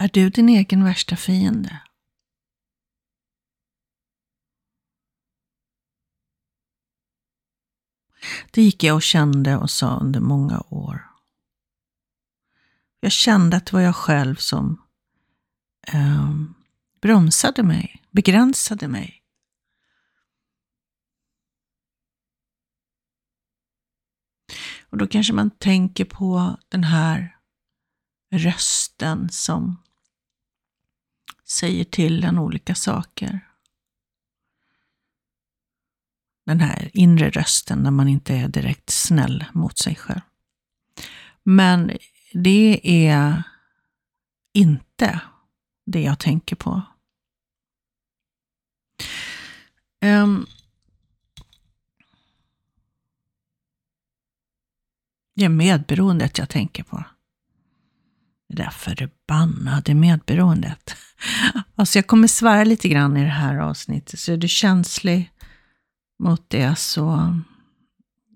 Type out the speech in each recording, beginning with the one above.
Är du din egen värsta fiende? Det gick jag och kände och sa under många år. Jag kände att det var jag själv som eh, bromsade mig, begränsade mig. Och då kanske man tänker på den här rösten som säger till en olika saker. Den här inre rösten när man inte är direkt snäll mot sig själv. Men det är inte det jag tänker på. Um, det är medberoendet jag tänker på. Det där förbannade medberoendet. Alltså jag kommer svära lite grann i det här avsnittet, så är du känslig mot det så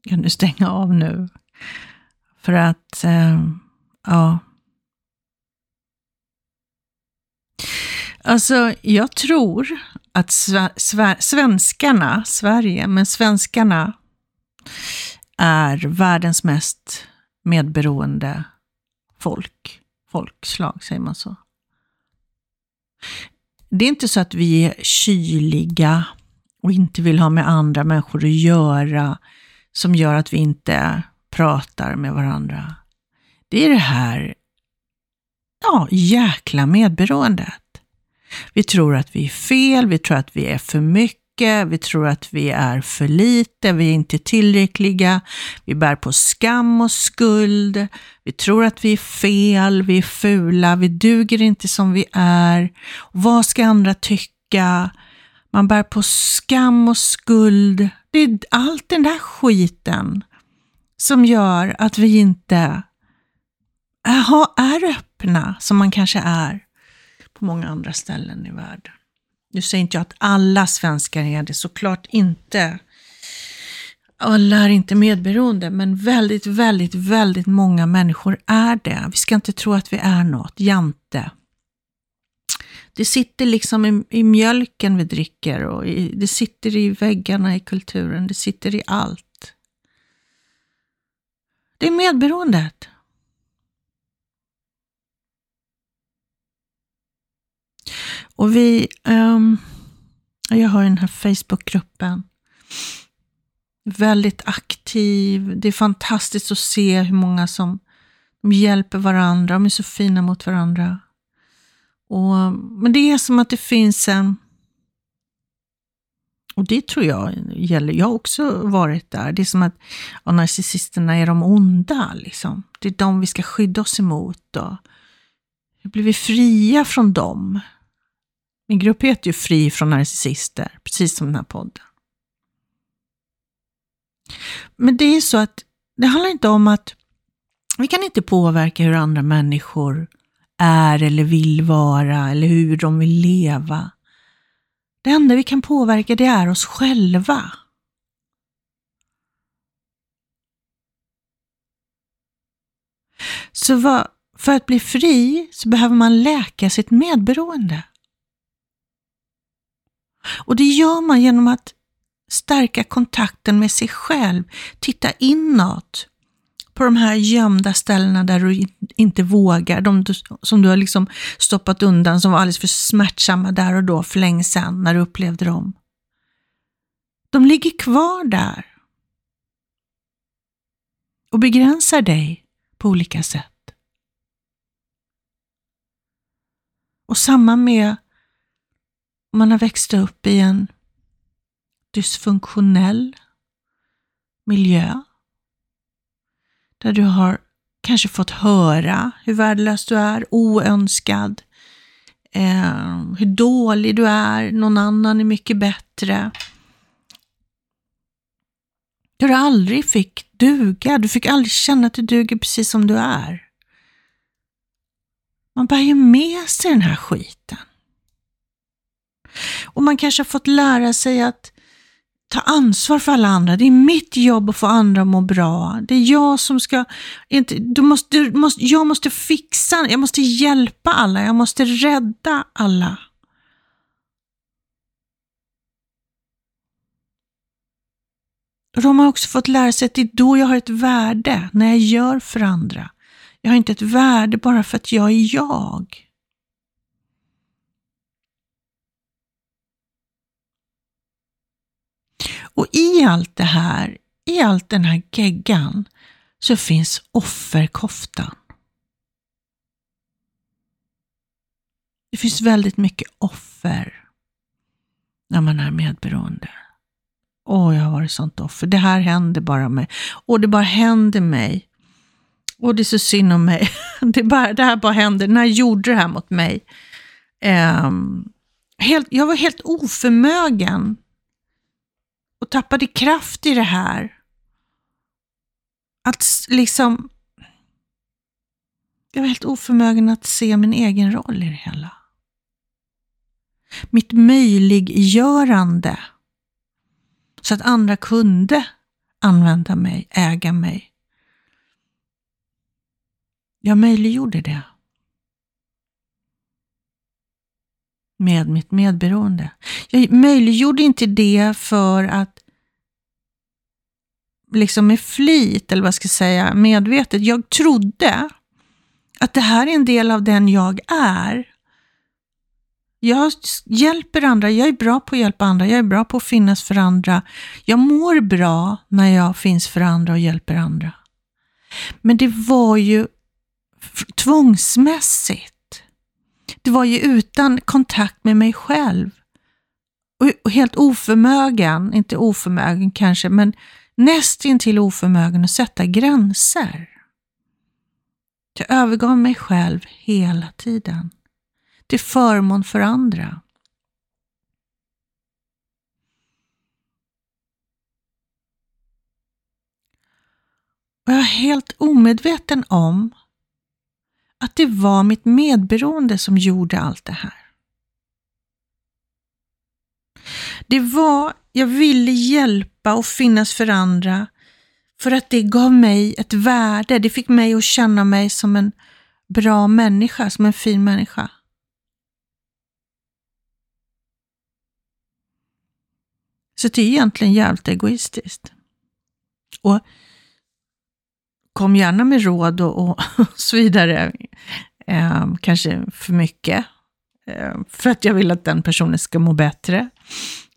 kan du stänga av nu. För att, eh, ja. Alltså, jag tror att svenskarna, Sverige, men svenskarna är världens mest medberoende folk. Folkslag, säger man så. Det är inte så att vi är kyliga och inte vill ha med andra människor att göra som gör att vi inte pratar med varandra. Det är det här ja, jäkla medberoendet. Vi tror att vi är fel, vi tror att vi är för mycket, vi tror att vi är för lite, vi är inte tillräckliga, vi bär på skam och skuld, vi tror att vi är fel, vi är fula, vi duger inte som vi är. vad ska andra tycka? Man bär på skam och skuld. Det är allt den där skiten som gör att vi inte är öppna som man kanske är på många andra ställen i världen. Nu säger inte jag att alla svenskar är det, såklart inte. Alla är inte medberoende, men väldigt, väldigt, väldigt många människor är det. Vi ska inte tro att vi är något, jante. Det sitter liksom i, i mjölken vi dricker och i, det sitter i väggarna i kulturen, det sitter i allt. Det är medberoendet. Och vi, um, jag har den här Facebookgruppen, väldigt aktiv. Det är fantastiskt att se hur många som hjälper varandra, de är så fina mot varandra. Och, men det är som att det finns en, och det tror jag gäller, jag har också varit där, det är som att ja, narcissisterna är de onda. Liksom. Det är de vi ska skydda oss emot. Och, hur blir vi fria från dem? Min grupp heter ju Fri från narcissister, precis som den här podden. Men det är så att det handlar inte om att vi kan inte påverka hur andra människor är eller vill vara eller hur de vill leva. Det enda vi kan påverka det är oss själva. Så vad, för att bli fri så behöver man läka sitt medberoende. Och det gör man genom att stärka kontakten med sig själv, titta inåt på de här gömda ställena där du inte vågar, de som du har liksom stoppat undan, som var alldeles för smärtsamma där och då för länge sedan när du upplevde dem. De ligger kvar där och begränsar dig på olika sätt. Och samma med man har växt upp i en dysfunktionell miljö där du har kanske fått höra hur värdelös du är, oönskad, eh, hur dålig du är, någon annan är mycket bättre. Där du aldrig fick duga, du fick aldrig känna att du duger precis som du är. Man bär ju med sig den här skiten. Och man kanske har fått lära sig att ta ansvar för alla andra. Det är mitt jobb att få andra att må bra. Det är jag som ska, inte, du måste, du måste, jag måste fixa, jag måste hjälpa alla, jag måste rädda alla. Och de har också fått lära sig att det är då jag har ett värde, när jag gör för andra. Jag har inte ett värde bara för att jag är jag. Och i allt det här, i allt den här geggan, så finns offerkoftan. Det finns väldigt mycket offer när man är medberoende. Åh, jag har varit sånt offer. Det här händer bara mig. Och det bara händer mig. Och det är så synd om mig. Det, bara, det här bara händer. När jag gjorde det här mot mig? Um, helt, jag var helt oförmögen och tappade kraft i det här. Att liksom... Jag var helt oförmögen att se min egen roll i det hela. Mitt möjliggörande så att andra kunde använda mig, äga mig. Jag möjliggjorde det. Med mitt medberoende. Jag möjliggjorde inte det för att liksom med flit, eller vad ska jag säga, medvetet. Jag trodde att det här är en del av den jag är. Jag hjälper andra, jag är bra på att hjälpa andra, jag är bra på att finnas för andra. Jag mår bra när jag finns för andra och hjälper andra. Men det var ju tvångsmässigt. Det var ju utan kontakt med mig själv. Och helt oförmögen, inte oförmögen kanske, men nästintill oförmögen att sätta gränser. Jag övergav mig själv hela tiden till förmån för andra. Och jag är helt omedveten om att det var mitt medberoende som gjorde allt det här. Det var, jag ville hjälpa och finnas för andra för att det gav mig ett värde. Det fick mig att känna mig som en bra människa, som en fin människa. Så det är egentligen jävligt egoistiskt. Och kom gärna med råd och, och så vidare. Eh, kanske för mycket. Eh, för att jag vill att den personen ska må bättre.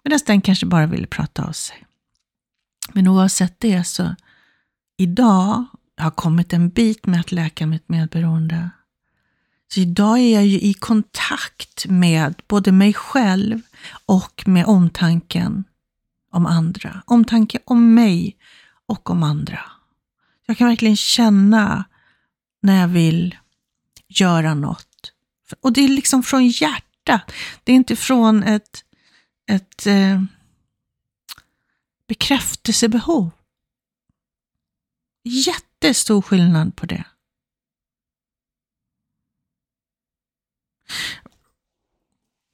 Medan den kanske bara ville prata av sig. Men oavsett det så, idag har kommit en bit med att läka mitt medberoende. Så idag är jag ju i kontakt med både mig själv och med omtanken om andra. Omtanke om mig och om andra. Jag kan verkligen känna när jag vill göra något. Och det är liksom från hjärtat. Det är inte från ett, ett eh, bekräftelsebehov. Jättestor skillnad på det.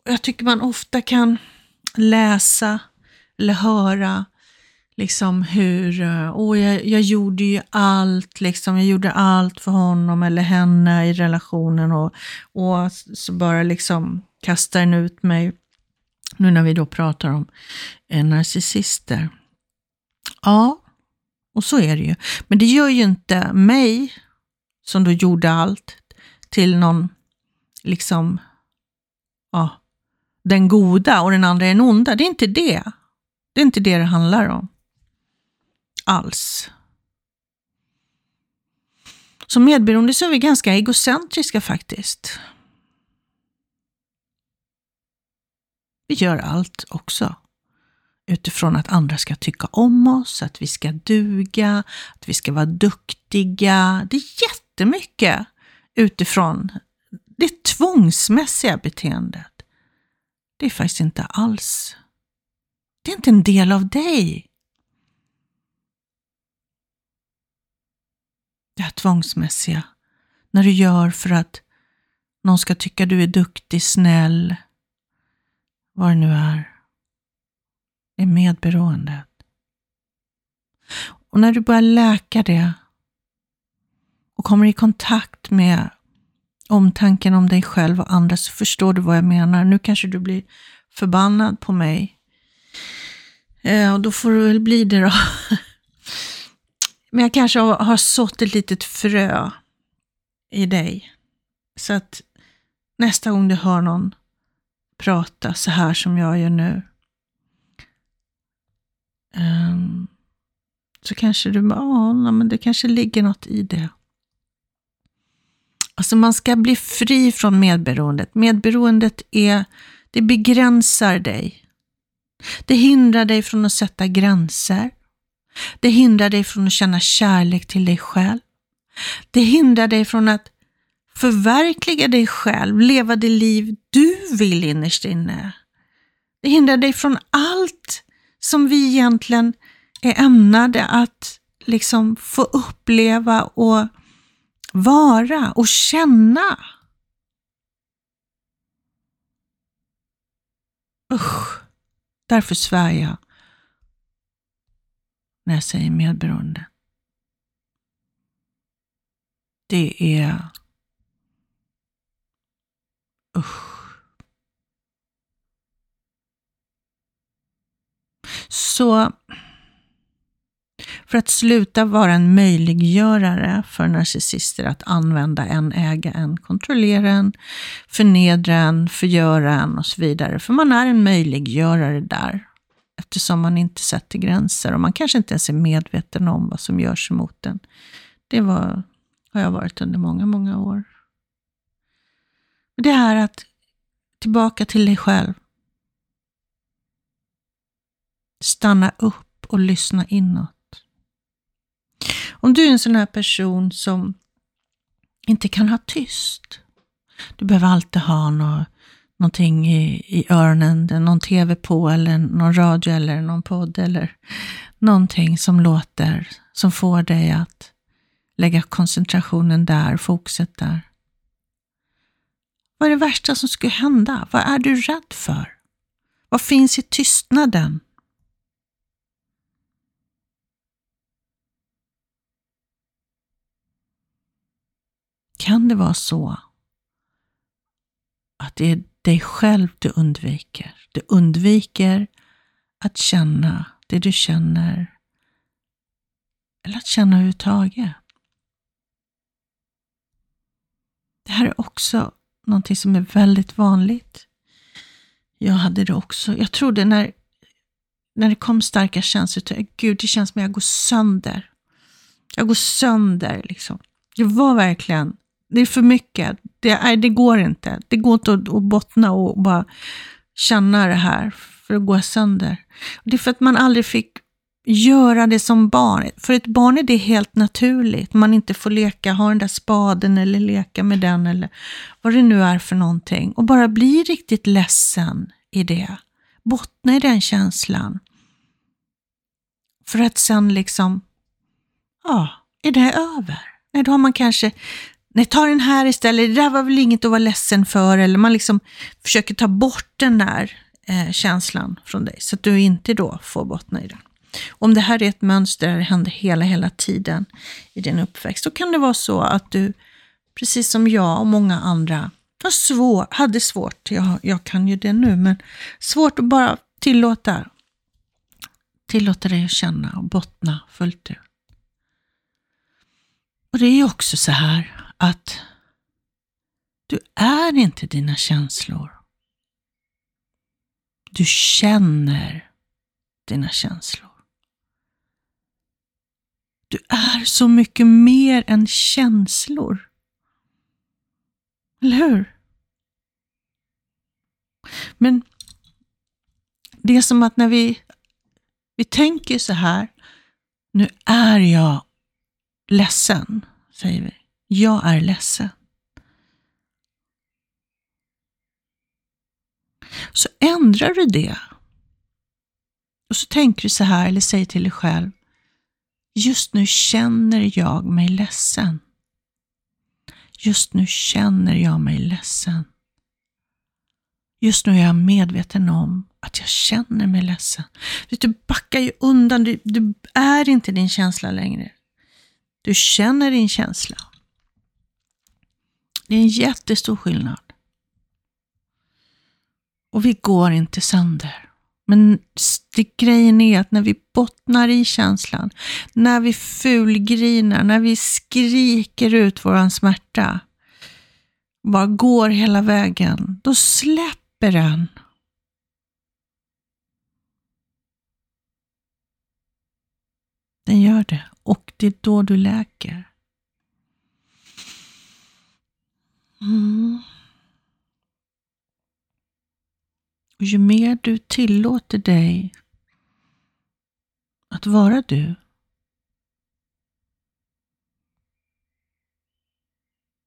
Jag tycker man ofta kan läsa eller höra liksom hur, eh, åh, jag, jag gjorde ju allt, liksom, jag gjorde allt för honom eller henne i relationen och, och så bara liksom kastar den ut mig. Nu när vi då pratar om eh, narcissister. Ja, och så är det ju. Men det gör ju inte mig, som då gjorde allt, till någon, liksom, ja, den goda och den andra är den onda. Det är inte det. Det är inte det det handlar om. Alls. Som medberoende så är vi ganska egocentriska faktiskt. Vi gör allt också utifrån att andra ska tycka om oss, att vi ska duga, att vi ska vara duktiga. Det är jättemycket utifrån det tvångsmässiga beteendet. Det är faktiskt inte alls det är inte en del av dig. Det här tvångsmässiga, när du gör för att någon ska tycka du är duktig, snäll, vad det nu är. är medberoendet. Och när du börjar läka det och kommer i kontakt med omtanken om dig själv och andra så förstår du vad jag menar. Nu kanske du blir förbannad på mig. Eh, och då får du väl bli det då. Men jag kanske har, sått ett litet frö i dig. Så att nästa gång du hör någon prata så här som jag gör nu. Um, så kanske du bara, ja, men det kanske ligger något i det. Alltså man ska bli fri från medberoendet. Medberoendet är, det begränsar dig. Det hindrar dig från att sätta gränser. Det hindrar dig från att känna kärlek till dig själv. Det hindrar dig från att förverkliga dig själv, leva det liv du vill innerst inne. Det hindrar dig från allt som vi egentligen är ämnade att liksom få uppleva och vara och känna. Usch, därför svär jag när jag säger medberoende. Det är... Usch. Så för att sluta vara en möjliggörare för narcissister att använda en, äga en, kontrollera en, förnedra en, förgöra en och så vidare. För man är en möjliggörare där eftersom man inte sätter gränser och man kanske inte ens är medveten om vad som görs emot en. Det var, har jag varit under många, många år. Det här att tillbaka till dig själv. Stanna upp och lyssna inåt. Om du är en sån här person som inte kan ha tyst. Du behöver alltid ha något, någonting i, i öronen, någon tv på eller någon radio eller någon podd eller någonting som låter, som får dig att lägga koncentrationen där, fokuset där. Vad är det värsta som skulle hända? Vad är du rädd för? Vad finns i tystnaden? Kan det vara så att det är dig själv du undviker? Du undviker att känna det du känner eller att känna överhuvudtaget. Det här är också någonting som är väldigt vanligt. Jag hade det också. Jag trodde när, när det kom starka känslor, gud det känns som att jag går sönder. Jag går sönder liksom. Det var verkligen det är för mycket. Det, nej, det går inte. Det går inte att, att bottna och bara känna det här, för att gå sönder. Det är för att man aldrig fick göra det som barn. För ett barn är det helt naturligt. Man inte får leka, ha den där spaden eller leka med den eller vad det nu är för någonting. Och bara bli riktigt ledsen i det. Bottna i den känslan. För att sen liksom, ja, är det över? Nej, då har man kanske nej ta den här istället, det där var väl inget att vara ledsen för. Eller man liksom försöker ta bort den där eh, känslan från dig, så att du inte då får bottna i den. Om det här är ett mönster, det händer hela, hela tiden i din uppväxt, då kan det vara så att du, precis som jag och många andra, var svår, hade svårt, jag, jag kan ju det nu, men svårt att bara tillåta, tillåta dig att känna och bottna fullt ut. Och det är ju också så här att du är inte dina känslor. Du känner dina känslor. Du är så mycket mer än känslor. Eller hur? Men det är som att när vi, vi tänker så här, nu är jag ledsen, säger vi. Jag är ledsen. Så ändrar du det. Och så tänker du så här, eller säger till dig själv. Just nu känner jag mig ledsen. Just nu känner jag mig ledsen. Just nu är jag medveten om att jag känner mig ledsen. Du backar ju undan, du, du är inte din känsla längre. Du känner din känsla. Det är en jättestor skillnad. Och vi går inte sönder. Men det, grejen är att när vi bottnar i känslan, när vi fulgrinar, när vi skriker ut vår smärta, bara går hela vägen, då släpper den. Den gör det och det är då du läker. Mm. Och ju mer du tillåter dig att vara du,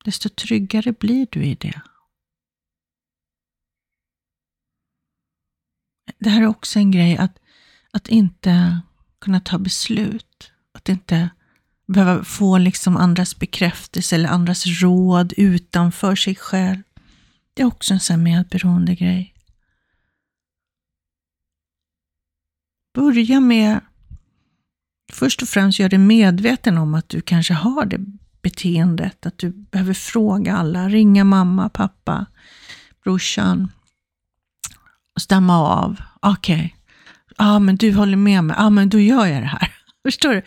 desto tryggare blir du i det. Det här är också en grej att, att inte kunna ta beslut. Att inte behöva få liksom andras bekräftelse eller andras råd utanför sig själv. Det är också en sån medberoende grej. Börja med, först och främst gör dig medveten om att du kanske har det beteendet, att du behöver fråga alla, ringa mamma, pappa, brorsan och stämma av. Okej, okay. ah, men du håller med mig, ah, men då gör jag det här. Förstår du?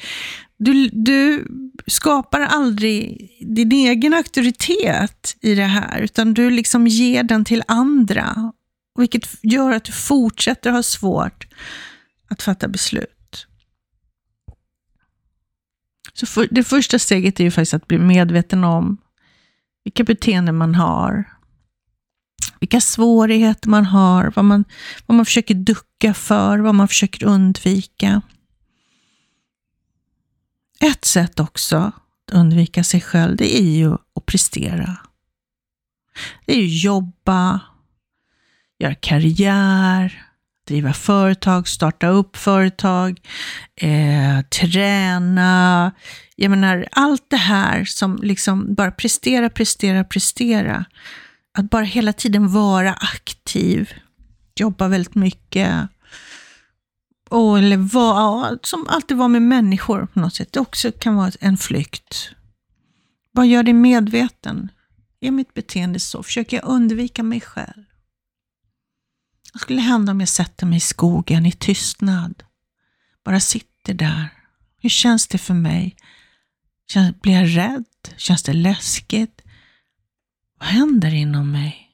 Du, du skapar aldrig din egen auktoritet i det här, utan du liksom ger den till andra, vilket gör att du fortsätter ha svårt att fatta beslut. Så för, det första steget är ju faktiskt att bli medveten om vilka beteenden man har, vilka svårigheter man har, vad man, vad man försöker ducka för, vad man försöker undvika. Ett sätt också att undvika sig själv, det är ju att prestera. Det är ju jobba, göra karriär, driva företag, starta upp företag, eh, träna. Jag menar, allt det här som liksom bara prestera, prestera, prestera. Att bara hela tiden vara aktiv, jobba väldigt mycket. Och, eller vara, som alltid var med människor på något sätt. Det också kan vara en flykt. Bara gör dig medveten. Är mitt beteende så? Försöker jag undvika mig själv? Vad skulle hända om jag sätter mig i skogen i tystnad? Bara sitter där. Hur känns det för mig? blir jag rädd? Känns det läskigt? Vad händer inom mig?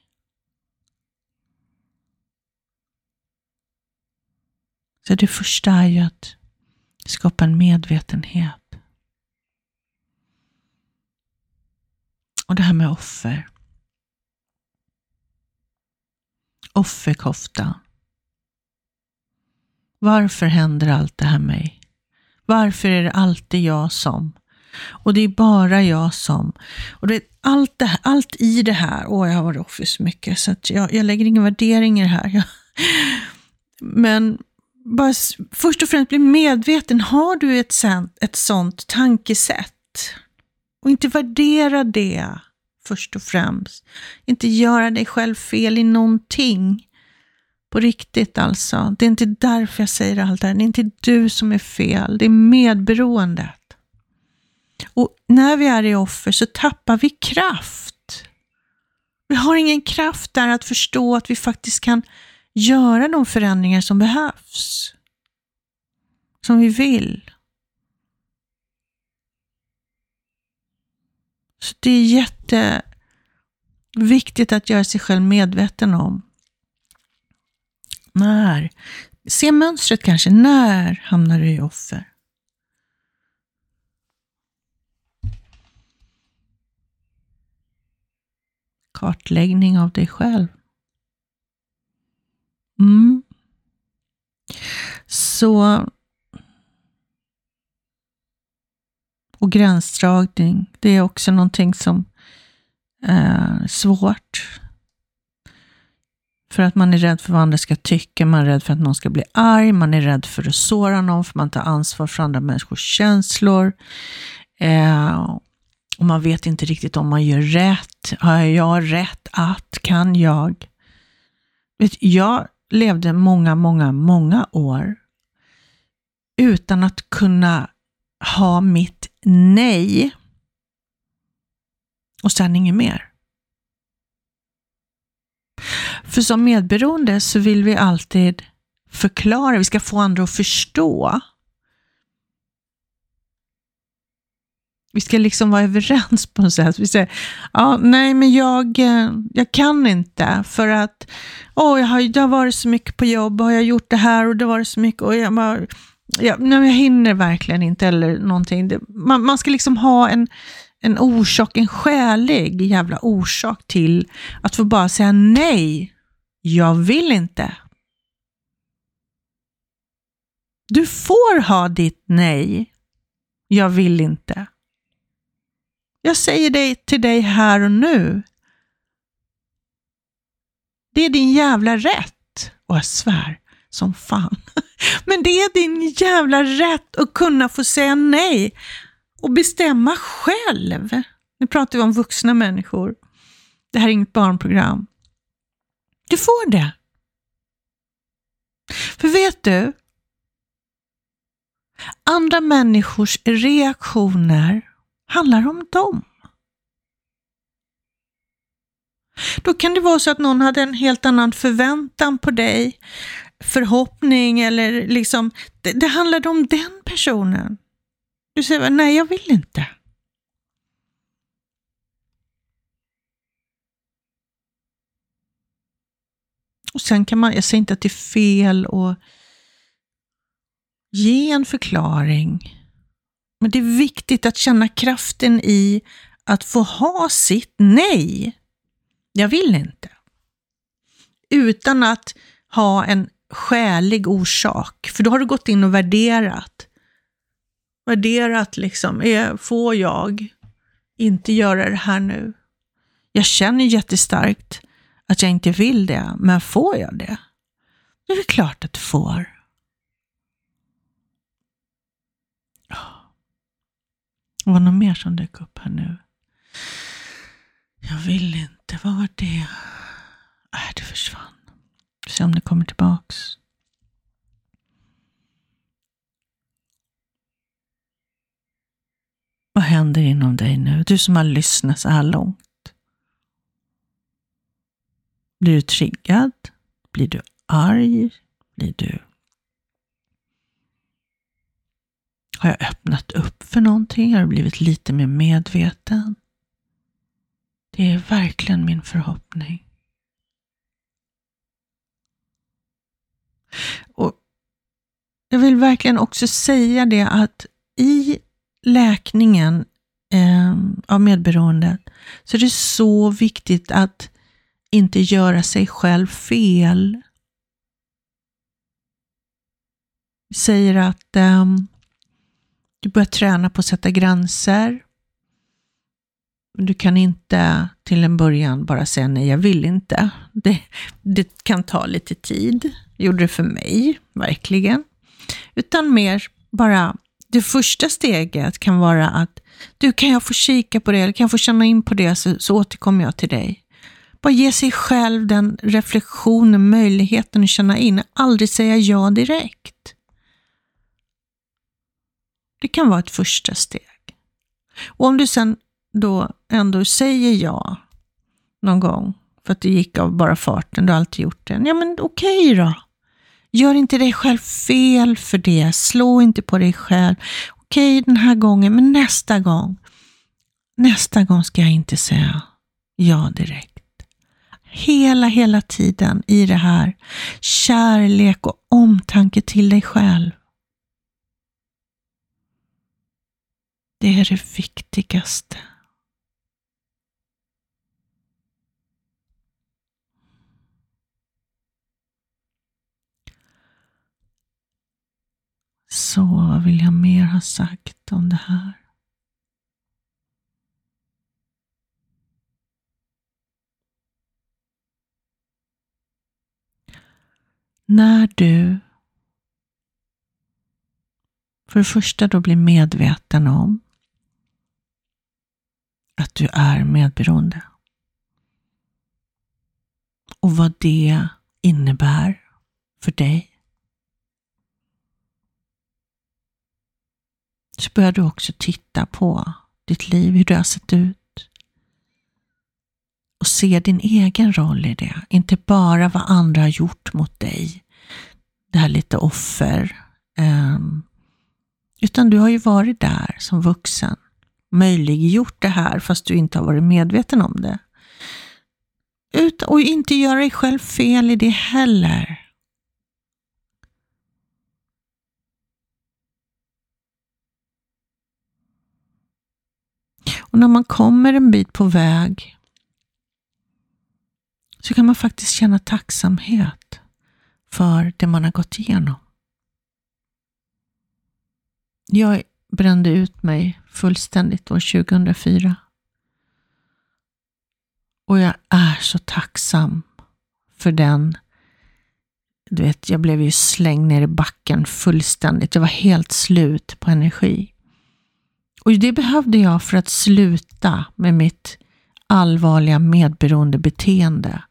Så det första är ju att skapa en medvetenhet. Och det här med offer. offerkofta. Varför händer allt det här mig? Varför är det alltid jag som? Och det är bara jag som. Och det, allt, det, allt i det här, åh jag har varit offer så mycket så att jag, jag lägger ingen värdering i det här. Jag, men bara, först och främst bli medveten, har du ett, ett sånt tankesätt? Och inte värdera det först och främst. Inte göra dig själv fel i någonting. På riktigt alltså. Det är inte därför jag säger allt det här. Det är inte du som är fel. Det är medberoendet. Och när vi är i offer så tappar vi kraft. Vi har ingen kraft där att förstå att vi faktiskt kan göra de förändringar som behövs. Som vi vill. Så det är jätteviktigt att göra sig själv medveten om. När? Se mönstret kanske. När hamnar du i offer? Kartläggning av dig själv. Mm. Så Och gränsdragning, det är också någonting som är svårt. För att man är rädd för vad andra ska tycka, man är rädd för att någon ska bli arg, man är rädd för att såra någon, för man tar ansvar för andra människors känslor. Eh, och man vet inte riktigt om man gör rätt. Har jag rätt att? Kan jag? Vet, jag levde många, många, många år utan att kunna ha mitt nej och sen inget mer. För som medberoende så vill vi alltid förklara, vi ska få andra att förstå. Vi ska liksom vara överens på något sätt. Vi säger, ja, nej men jag, eh, jag kan inte för att oh, jag har, det har varit så mycket på jobb och jag har gjort det här och det har varit så mycket och jag, bara, jag, nej, jag hinner verkligen inte eller någonting. Det, man, man ska liksom ha en, en orsak, en skälig jävla orsak till att få bara säga nej, jag vill inte. Du får ha ditt nej, jag vill inte. Jag säger det till dig här och nu. Det är din jävla rätt. Och jag svär som fan. Men det är din jävla rätt att kunna få säga nej och bestämma själv. Nu pratar vi om vuxna människor. Det här är inget barnprogram. Du får det. För vet du? Andra människors reaktioner handlar om dem. Då kan det vara så att någon hade en helt annan förväntan på dig, förhoppning eller liksom, det, det handlade om den personen. Du säger, nej jag vill inte. Och sen kan man, jag säger inte att det är fel att ge en förklaring, men det är viktigt att känna kraften i att få ha sitt nej. Jag vill inte. Utan att ha en skälig orsak, för då har du gått in och värderat. Värderat liksom, är, får jag inte göra det här nu? Jag känner jättestarkt att jag inte vill det, men får jag det? Det är klart att du får. Det var något mer som dök upp här nu. Jag vill inte. Vad var det? Äh, Nej, det försvann. Se om det kommer tillbaks. Vad händer inom dig nu? Du som har lyssnat så här långt. Blir du triggad? Blir du arg? Blir du Har jag öppnat upp för någonting? Har jag blivit lite mer medveten? Det är verkligen min förhoppning. Och Jag vill verkligen också säga det att i läkningen eh, av medberoendet så är det så viktigt att inte göra sig själv fel. Vi säger att eh, du börjar träna på att sätta gränser. Du kan inte till en början bara säga nej, jag vill inte. Det, det kan ta lite tid. Det gjorde det för mig, verkligen. Utan mer bara, det första steget kan vara att du, kan jag få kika på det eller kan jag få känna in på det så, så återkommer jag till dig. Bara ge sig själv den reflektionen, möjligheten att känna in, aldrig säga ja direkt. Det kan vara ett första steg. Och om du sen då ändå säger ja någon gång, för att det gick av bara farten, du har alltid gjort det. Ja men okej okay då. Gör inte dig själv fel för det. Slå inte på dig själv. Okej okay, den här gången, men nästa gång. Nästa gång ska jag inte säga ja direkt. Hela, hela tiden i det här. Kärlek och omtanke till dig själv. Det är det viktigaste. Så vad vill jag mer ha sagt om det här? När du för det första då blir medveten om att du är medberoende. Och vad det innebär för dig. Så börjar du också titta på ditt liv, hur det har sett ut. Och se din egen roll i det, inte bara vad andra har gjort mot dig. Det här lite offer. Um, utan du har ju varit där som vuxen, möjliggjort det här fast du inte har varit medveten om det. Ut och inte göra dig själv fel i det heller. Och när man kommer en bit på väg så kan man faktiskt känna tacksamhet för det man har gått igenom. Jag brände ut mig fullständigt år 2004. Och jag är så tacksam för den. Du vet, jag blev ju slängd ner i backen fullständigt. Jag var helt slut på energi. Och det behövde jag för att sluta med mitt allvarliga medberoende beteende.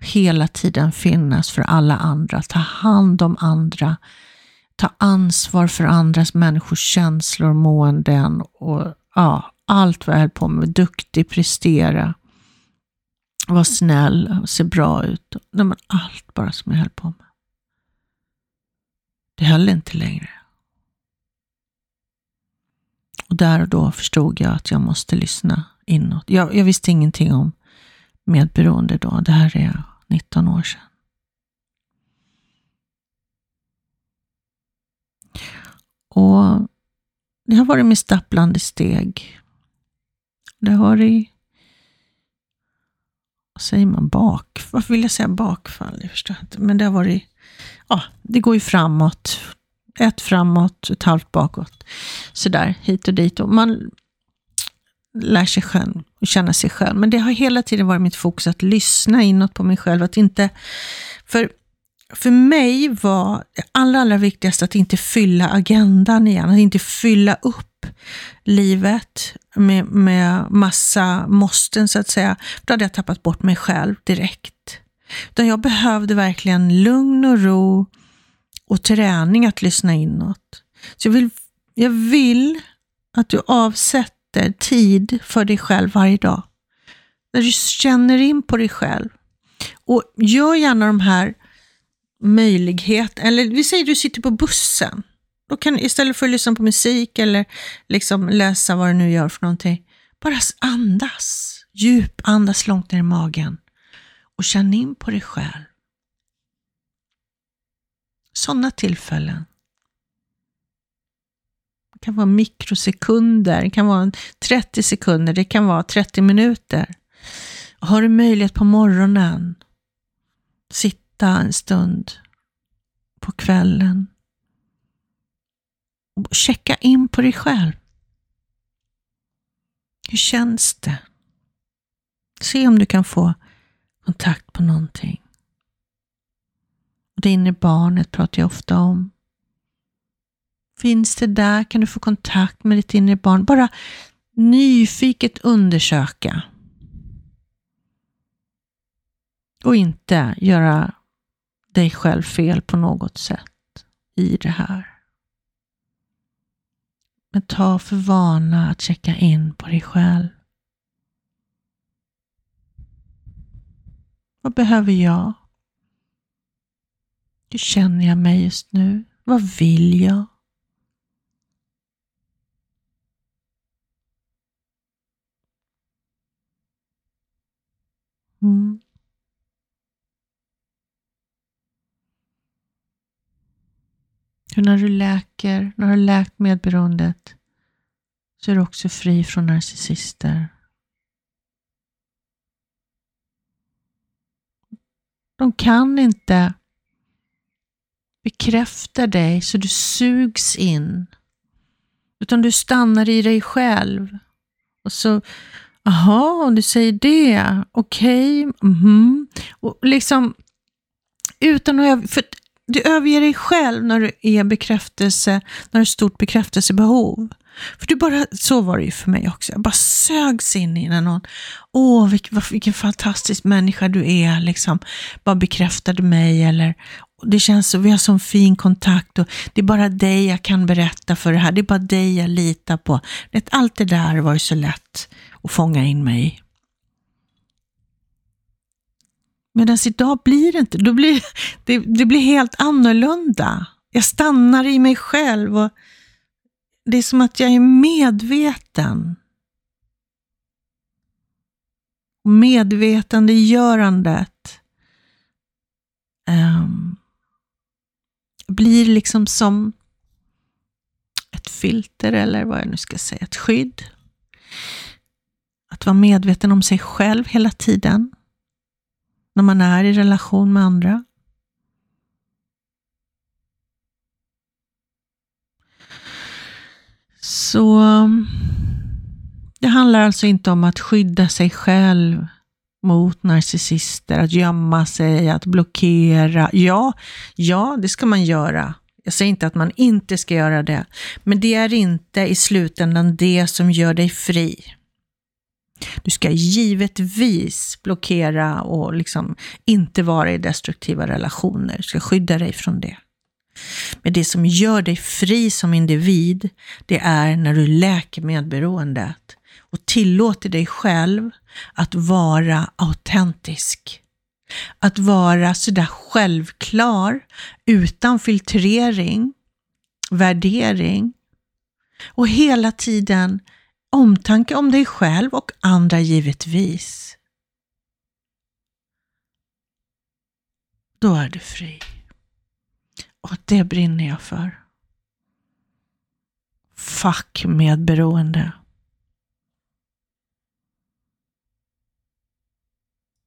Hela tiden finnas för alla andra, ta hand om andra, ta ansvar för andras människors känslor, måenden och ja, allt vad jag höll på med. Duktig, prestera, vara snäll, se bra ut. Nej, men allt bara som jag höll på med. Det höll inte längre. Och där och då förstod jag att jag måste lyssna inåt. Jag, jag visste ingenting om medberoende då. Det här är 19 år sedan. Och det har varit med stapplande steg. Det har varit, vad säger man, bak? Varför vill jag säga bakfall? Jag förstår inte. Men det har varit, ja, det går ju framåt. Ett framåt, ett halvt bakåt. Sådär, hit och dit. Och man lär sig själv och känna sig själv. Men det har hela tiden varit mitt fokus att lyssna inåt på mig själv. Att inte, för för mig var det allra, allra viktigaste att inte fylla agendan igen, att inte fylla upp livet med, med massa måsten så att säga. Då hade jag tappat bort mig själv direkt. Utan jag behövde verkligen lugn och ro och träning att lyssna inåt. Så jag vill, jag vill att du avsätter tid för dig själv varje dag. När du känner in på dig själv. Och gör gärna de här möjlighet, eller vi säger du sitter på bussen. Då kan istället för att lyssna på musik eller liksom läsa vad du nu gör för någonting, bara andas. Djup andas långt ner i magen och känn in på dig själv. Sådana tillfällen. Det kan vara mikrosekunder, det kan vara 30 sekunder, det kan vara 30 minuter. Har du möjlighet på morgonen, sitt sitta en stund på kvällen och checka in på dig själv. Hur känns det? Se om du kan få kontakt på någonting. Det inre barnet pratar jag ofta om. Finns det där? Kan du få kontakt med ditt inre barn? Bara nyfiket undersöka. Och inte göra dig själv fel på något sätt i det här. Men ta för vana att checka in på dig själv. Vad behöver jag? Hur känner jag mig just nu? Vad vill jag? Mm. Hur när du läker, när du har läkt medberoendet, så är du också fri från narcissister. De kan inte bekräfta dig så du sugs in. Utan du stannar i dig själv. Och så, aha, om du säger det, okej, okay, mm. Och liksom, utan att, för du överger dig själv när du är bekräftelse, när du har stort bekräftelsebehov. För du bara, så var det ju för mig också. Jag bara sögs in i någon, åh vilken, vilken fantastisk människa du är, liksom. Bara bekräftade mig eller det känns så, vi har sån fin kontakt och det är bara dig jag kan berätta för det här. Det är bara dig jag litar på. Allt det där var ju så lätt att fånga in mig i. Medan idag blir det inte, då blir, det, det blir helt annorlunda. Jag stannar i mig själv och det är som att jag är medveten. Medvetandegörandet um, blir liksom som ett filter eller vad jag nu ska säga, ett skydd. Att vara medveten om sig själv hela tiden när man är i relation med andra. Så det handlar alltså inte om att skydda sig själv mot narcissister, att gömma sig, att blockera. Ja, ja, det ska man göra. Jag säger inte att man inte ska göra det, men det är inte i slutändan det som gör dig fri. Du ska givetvis blockera och liksom inte vara i destruktiva relationer. Du ska skydda dig från det. Men det som gör dig fri som individ, det är när du läker medberoendet och tillåter dig själv att vara autentisk. Att vara sådär självklar, utan filtrering, värdering och hela tiden omtanke om dig själv och andra givetvis. Då är du fri. Och det brinner jag för. Fuck medberoende.